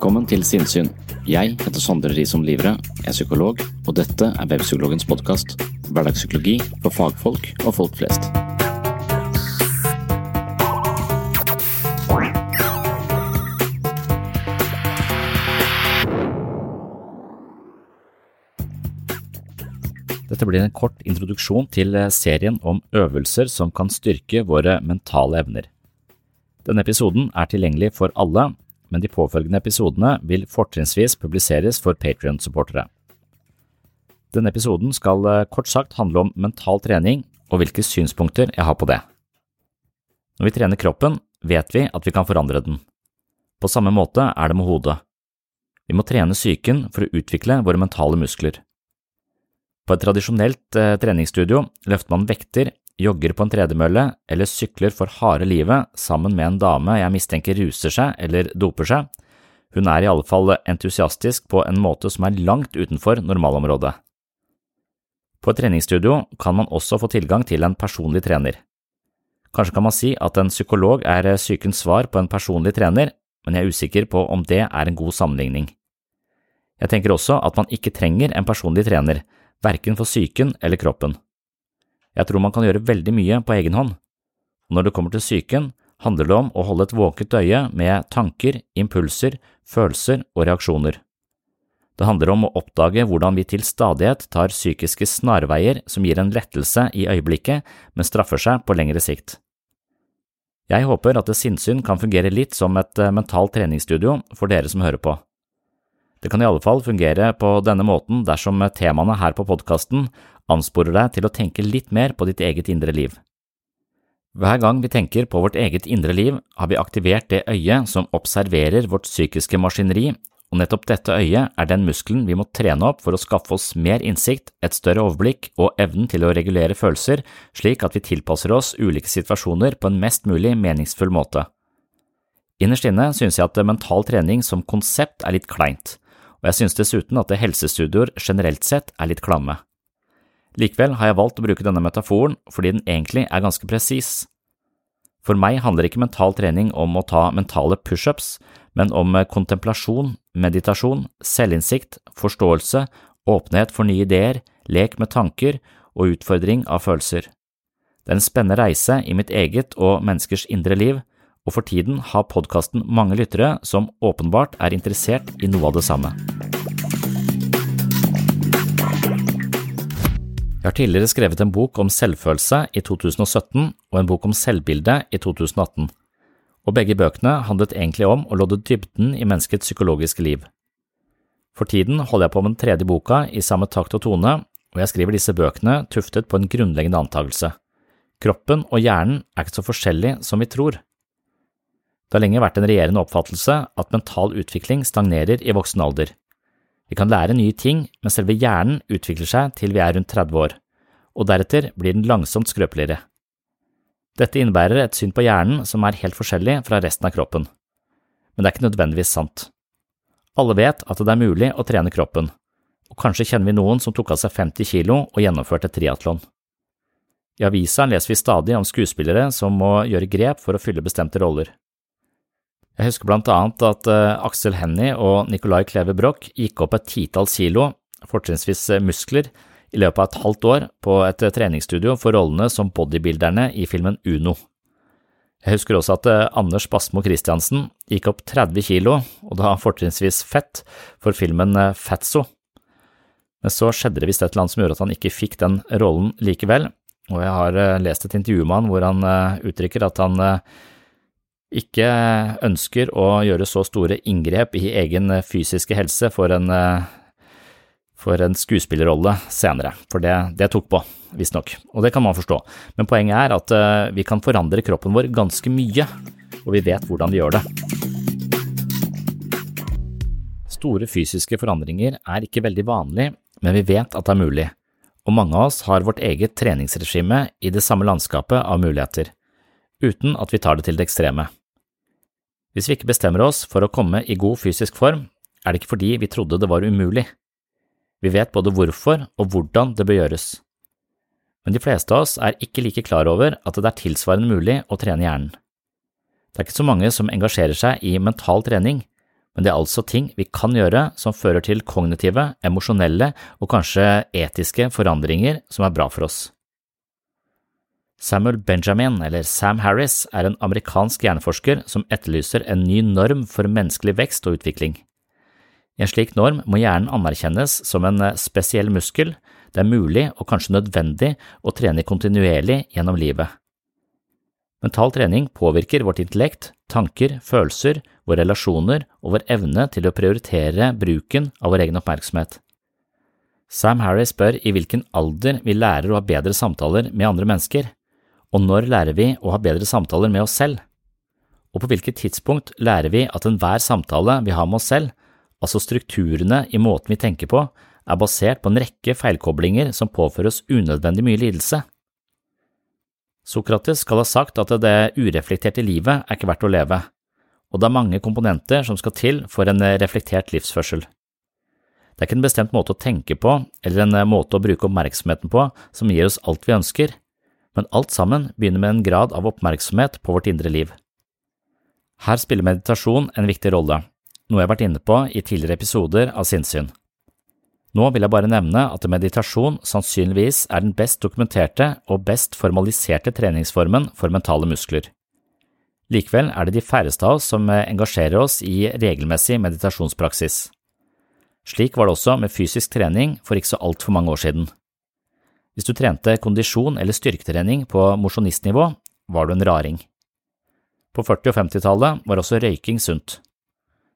Velkommen til Sinnsyn. Jeg heter Sondre Risom Livre, er psykolog, og dette er Webpsykologens podkast. Hverdagspsykologi for fagfolk og folk flest. Dette blir en kort introduksjon til eh, serien om øvelser som kan styrke våre mentale evner. Denne episoden er tilgjengelig for alle, men de påfølgende episodene vil fortrinnsvis publiseres for Patrion-supportere. Denne episoden skal eh, kort sagt handle om mental trening og hvilke synspunkter jeg har på det. Når vi trener kroppen, vet vi at vi kan forandre den. På samme måte er det med hodet. Vi må trene psyken for å utvikle våre mentale muskler. På et tradisjonelt eh, treningsstudio løfter man vekter, jogger på en tredemølle eller sykler for harde livet sammen med en dame jeg mistenker ruser seg eller doper seg. Hun er i alle fall entusiastisk på en måte som er langt utenfor normalområdet. På et treningsstudio kan man også få tilgang til en personlig trener. Kanskje kan man si at en psykolog er sykens svar på en personlig trener, men jeg er usikker på om det er en god sammenligning. Jeg tenker også at man ikke trenger en personlig trener, verken for psyken eller kroppen. Jeg tror man kan gjøre veldig mye på egen hånd, når det kommer til psyken, handler det om å holde et våkent øye med tanker, impulser, følelser og reaksjoner. Det handler om å oppdage hvordan vi til stadighet tar psykiske snarveier som gir en lettelse i øyeblikket, men straffer seg på lengre sikt. Jeg håper at det sinnssyn kan fungere litt som et eh, mentalt treningsstudio for dere som hører på. Det kan i alle fall fungere på denne måten dersom temaene her på podkasten ansporer deg til å tenke litt mer på ditt eget indre liv. Hver gang vi tenker på vårt eget indre liv, har vi aktivert det øyet som observerer vårt psykiske maskineri, og nettopp dette øyet er den muskelen vi må trene opp for å skaffe oss mer innsikt, et større overblikk og evnen til å regulere følelser slik at vi tilpasser oss ulike situasjoner på en mest mulig meningsfull måte. Innerst inne synes jeg at mental trening som konsept er litt kleint, og jeg synes dessuten at helsestudioer generelt sett er litt klamme. Likevel har jeg valgt å bruke denne metaforen fordi den egentlig er ganske presis. For meg handler ikke mental trening om å ta mentale pushups, men om kontemplasjon, meditasjon, selvinnsikt, forståelse, åpenhet for nye ideer, lek med tanker og utfordring av følelser. Det er en spennende reise i mitt eget og menneskers indre liv, og for tiden har podkasten mange lyttere som åpenbart er interessert i noe av det samme. Jeg har tidligere skrevet en bok om selvfølelse i 2017 og en bok om selvbilde i 2018, og begge bøkene handlet egentlig om å lodde dybden i menneskets psykologiske liv. For tiden holder jeg på med den tredje boka i samme takt og tone, og jeg skriver disse bøkene tuftet på en grunnleggende antakelse. Kroppen og hjernen er ikke så forskjellig som vi tror. Det har lenge vært en regjerende oppfattelse at mental utvikling stagnerer i voksen alder. Vi kan lære nye ting, men selve hjernen utvikler seg til vi er rundt 30 år, og deretter blir den langsomt skrøpeligere. Dette innebærer et syn på hjernen som er helt forskjellig fra resten av kroppen, men det er ikke nødvendigvis sant. Alle vet at det er mulig å trene kroppen, og kanskje kjenner vi noen som tok av seg 50 kilo og gjennomførte triatlon. I avisa leser vi stadig om skuespillere som må gjøre grep for å fylle bestemte roller. Jeg husker blant annet at uh, Aksel Hennie og Nicolai Kleve Broch gikk opp et titall kilo, fortrinnsvis eh, muskler, i løpet av et halvt år på et uh, treningsstudio for rollene som bodybuilderne i filmen Uno. Jeg husker også at Anders Basmo Christiansen gikk opp 30 kilo, og da fortrinnsvis fett, for filmen Fatso. Men så skjedde det visst et eller annet som gjorde at han ikke fikk den rollen likevel, og jeg har lest et intervju med han hvor han uttrykker at han ikke ønsker å gjøre så store inngrep i egen fysiske helse for en, for en skuespillerrolle senere, for det, det tok på, visstnok, og det kan man forstå. Men poenget er at eh, vi kan forandre kroppen vår ganske mye, og vi vet hvordan vi gjør det. Store fysiske forandringer er ikke veldig vanlig, men vi vet at det er mulig, og mange av oss har vårt eget treningsregime i det samme landskapet av muligheter, uten at vi tar det til det ekstreme. Hvis vi ikke bestemmer oss for å komme i god fysisk form, er det ikke fordi vi trodde det var umulig. Vi vet både hvorfor og hvordan det bør gjøres. Men de fleste av oss er ikke like klar over at det er tilsvarende mulig å trene hjernen. Det er ikke så mange som engasjerer seg i mental trening, men det er altså ting vi kan gjøre som fører til kognitive, emosjonelle og kanskje etiske forandringer som er bra for oss. Samuel Benjamin, eller Sam Harris, er en amerikansk hjerneforsker som etterlyser en ny norm for menneskelig vekst og utvikling. I en slik norm må hjernen anerkjennes som en eh, spesiell muskel det er mulig og kanskje nødvendig å trene kontinuerlig gjennom livet. Mental trening påvirker vårt intellekt, tanker, følelser, våre relasjoner og vår evne til å prioritere bruken av vår egen oppmerksomhet. Sam Harris spør i hvilken alder vi lærer å ha bedre samtaler med andre mennesker. Og når lærer vi å ha bedre samtaler med oss selv? Og på hvilket tidspunkt lærer vi at enhver samtale vi har med oss selv, altså strukturene i måten vi tenker på, er basert på en rekke feilkoblinger som påfører oss unødvendig mye lidelse? Sokrates skal ha sagt at det ureflekterte livet er ikke verdt å leve, og det er mange komponenter som skal til for en reflektert livsførsel. Det er ikke en bestemt måte å tenke på eller en måte å bruke oppmerksomheten på som gir oss alt vi ønsker, men alt sammen begynner med en grad av oppmerksomhet på vårt indre liv. Her spiller meditasjon en viktig rolle, noe jeg har vært inne på i tidligere episoder av Sinnsyn. Nå vil jeg bare nevne at meditasjon sannsynligvis er den best dokumenterte og best formaliserte treningsformen for mentale muskler. Likevel er det de færreste av oss som engasjerer oss i regelmessig meditasjonspraksis. Slik var det også med fysisk trening for ikke så altfor mange år siden. Hvis du trente kondisjon eller styrketrening på mosjonistnivå, var du en raring. På 40- og 50-tallet var også røyking sunt.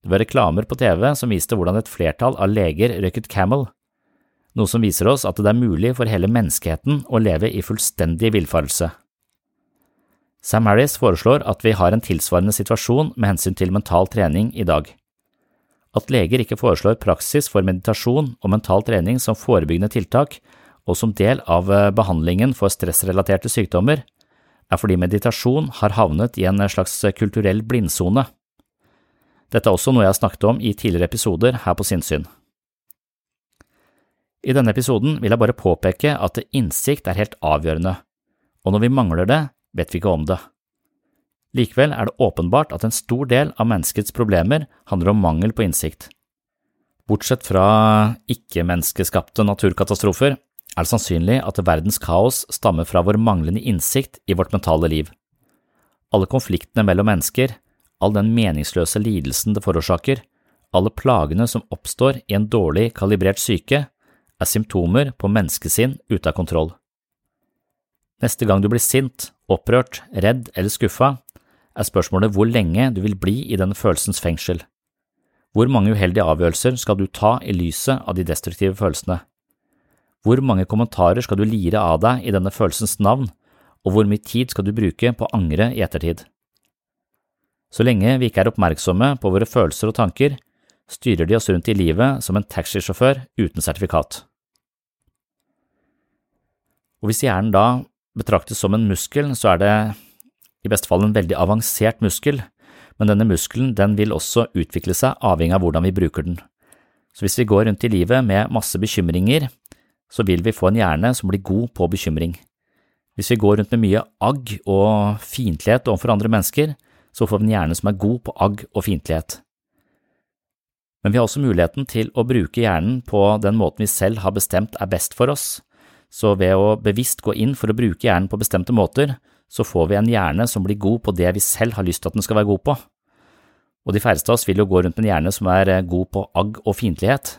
Det var reklamer på TV som viste hvordan et flertall av leger røyket Camel, noe som viser oss at det er mulig for hele menneskeheten å leve i fullstendig villfarelse. Sam Harris foreslår at vi har en tilsvarende situasjon med hensyn til mental trening i dag. At leger ikke foreslår praksis for meditasjon og mental trening som forebyggende tiltak, og som del av eh, behandlingen for stressrelaterte sykdommer, er fordi meditasjon har havnet i en slags kulturell blindsone. Dette er også noe jeg har snakket om i tidligere episoder her på Sinnsyn. I denne episoden vil jeg bare påpeke at innsikt er helt avgjørende, og når vi mangler det, vet vi ikke om det. Likevel er det åpenbart at en stor del av menneskets problemer handler om mangel på innsikt. Bortsett fra ikke-menneskeskapte naturkatastrofer er det sannsynlig at verdens kaos stammer fra vår manglende innsikt i vårt mentale liv. Alle konfliktene mellom mennesker, all den meningsløse lidelsen det forårsaker, alle plagene som oppstår i en dårlig kalibrert syke, er symptomer på menneskesinn ute av kontroll. Neste gang du blir sint, opprørt, redd eller skuffa, er spørsmålet hvor lenge du vil bli i denne følelsens fengsel. Hvor mange uheldige avgjørelser skal du ta i lyset av de destruktive følelsene? Hvor mange kommentarer skal du lire av deg i denne følelsens navn, og hvor mye tid skal du bruke på å angre i ettertid? Så lenge vi ikke er oppmerksomme på våre følelser og tanker, styrer de oss rundt i livet som en taxisjåfør uten sertifikat. Og hvis hjernen da betraktes som en muskel, så er det i beste fall en veldig avansert muskel, men denne muskelen den vil også utvikle seg avhengig av hvordan vi bruker den. Så hvis vi går rundt i livet med masse bekymringer, så vil vi få en hjerne som blir god på bekymring. Hvis vi går rundt med mye agg og fiendtlighet overfor andre mennesker, så får vi en hjerne som er god på agg og fiendtlighet. Men vi har også muligheten til å bruke hjernen på den måten vi selv har bestemt er best for oss, så ved å bevisst gå inn for å bruke hjernen på bestemte måter, så får vi en hjerne som blir god på det vi selv har lyst til at den skal være god på. Og de færreste av oss vil jo gå rundt med en hjerne som er god på agg og fiendtlighet.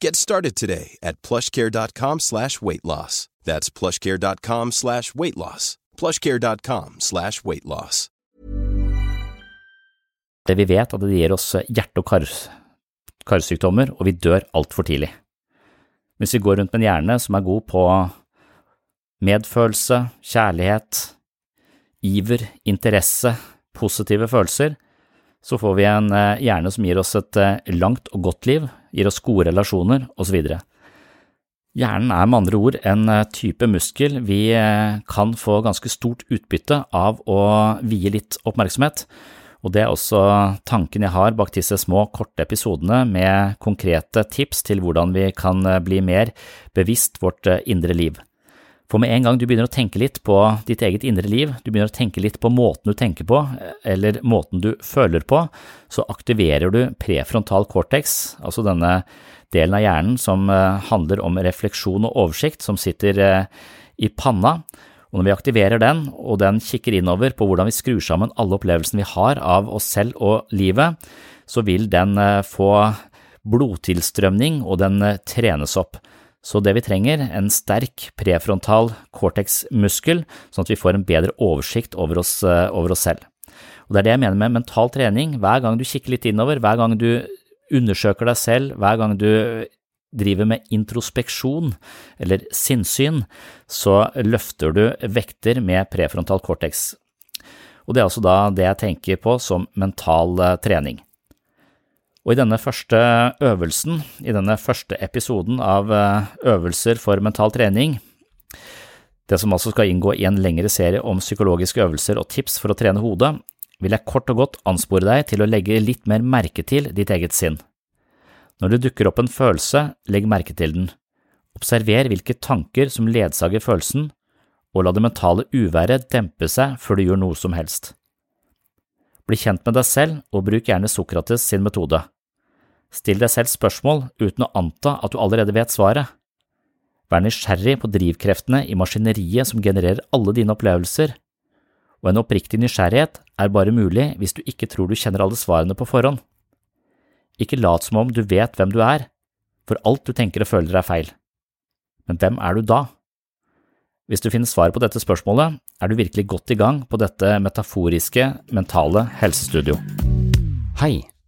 Get started today at plushcare.com slash weight loss. That's plushcare.com slash weight loss. plushcare.com slash weight loss. Det vi vet, at det gir oss hjerte- og kar karsykdommer, og vi dør altfor tidlig. Hvis vi går rundt med en hjerne som er god på medfølelse, kjærlighet, iver, interesse, positive følelser, så får vi en eh, hjerne som gir oss et eh, langt og godt liv, gir oss gode relasjoner osv. Hjernen er med andre ord en eh, type muskel vi kan få ganske stort utbytte av å vie litt oppmerksomhet, og det er også tanken jeg har bak disse små, korte episodene med konkrete tips til hvordan vi kan bli mer bevisst vårt indre liv. For med en gang du begynner å tenke litt på ditt eget indre liv, du begynner å tenke litt på måten du tenker på, eller måten du føler på, så aktiverer du prefrontal cortex, altså denne delen av hjernen som eh, handler om refleksjon og oversikt, som sitter eh, i panna. Og når vi aktiverer den, og den kikker innover på hvordan vi skrur sammen alle opplevelsene vi har av oss selv og livet, så vil den eh, få blodtilstrømning, og den trenes opp. Så det vi trenger, en sterk prefrontal cortex-muskel, sånn at vi får en bedre oversikt over oss, eh, over oss selv. Og Det er det jeg mener med mental trening. Hver gang du kikker litt innover, hver gang du undersøker deg selv, hver gang du driver med introspeksjon eller sinnssyn, så løfter du vekter med prefrontal cortex. Og det er altså da det jeg tenker på som mental eh, trening. Og i denne første øvelsen, i denne første episoden av eh, øvelser for mental trening, det som altså skal inngå i en lengre serie om psykologiske øvelser og tips for å trene hodet, vil jeg kort og godt anspore deg til å legge litt mer merke til ditt eget sinn. Når det dukker opp en følelse, legg merke til den. Observer hvilke tanker som ledsager følelsen, og la det mentale uværet dempe seg før du gjør noe som helst. Bli kjent med deg selv og bruk gjerne Sokrates sin metode. Still deg selv spørsmål uten å anta at du allerede vet svaret. Vær nysgjerrig på drivkreftene i maskineriet som genererer alle dine opplevelser, og en oppriktig nysgjerrighet er bare mulig hvis du ikke tror du kjenner alle svarene på forhånd. Ikke lat som om du vet hvem du er, for alt du tenker og føler er feil. Men hvem er du da? Hvis du finner svar på dette spørsmålet, er du virkelig godt i gang på dette metaforiske mentale helsestudio. Hei!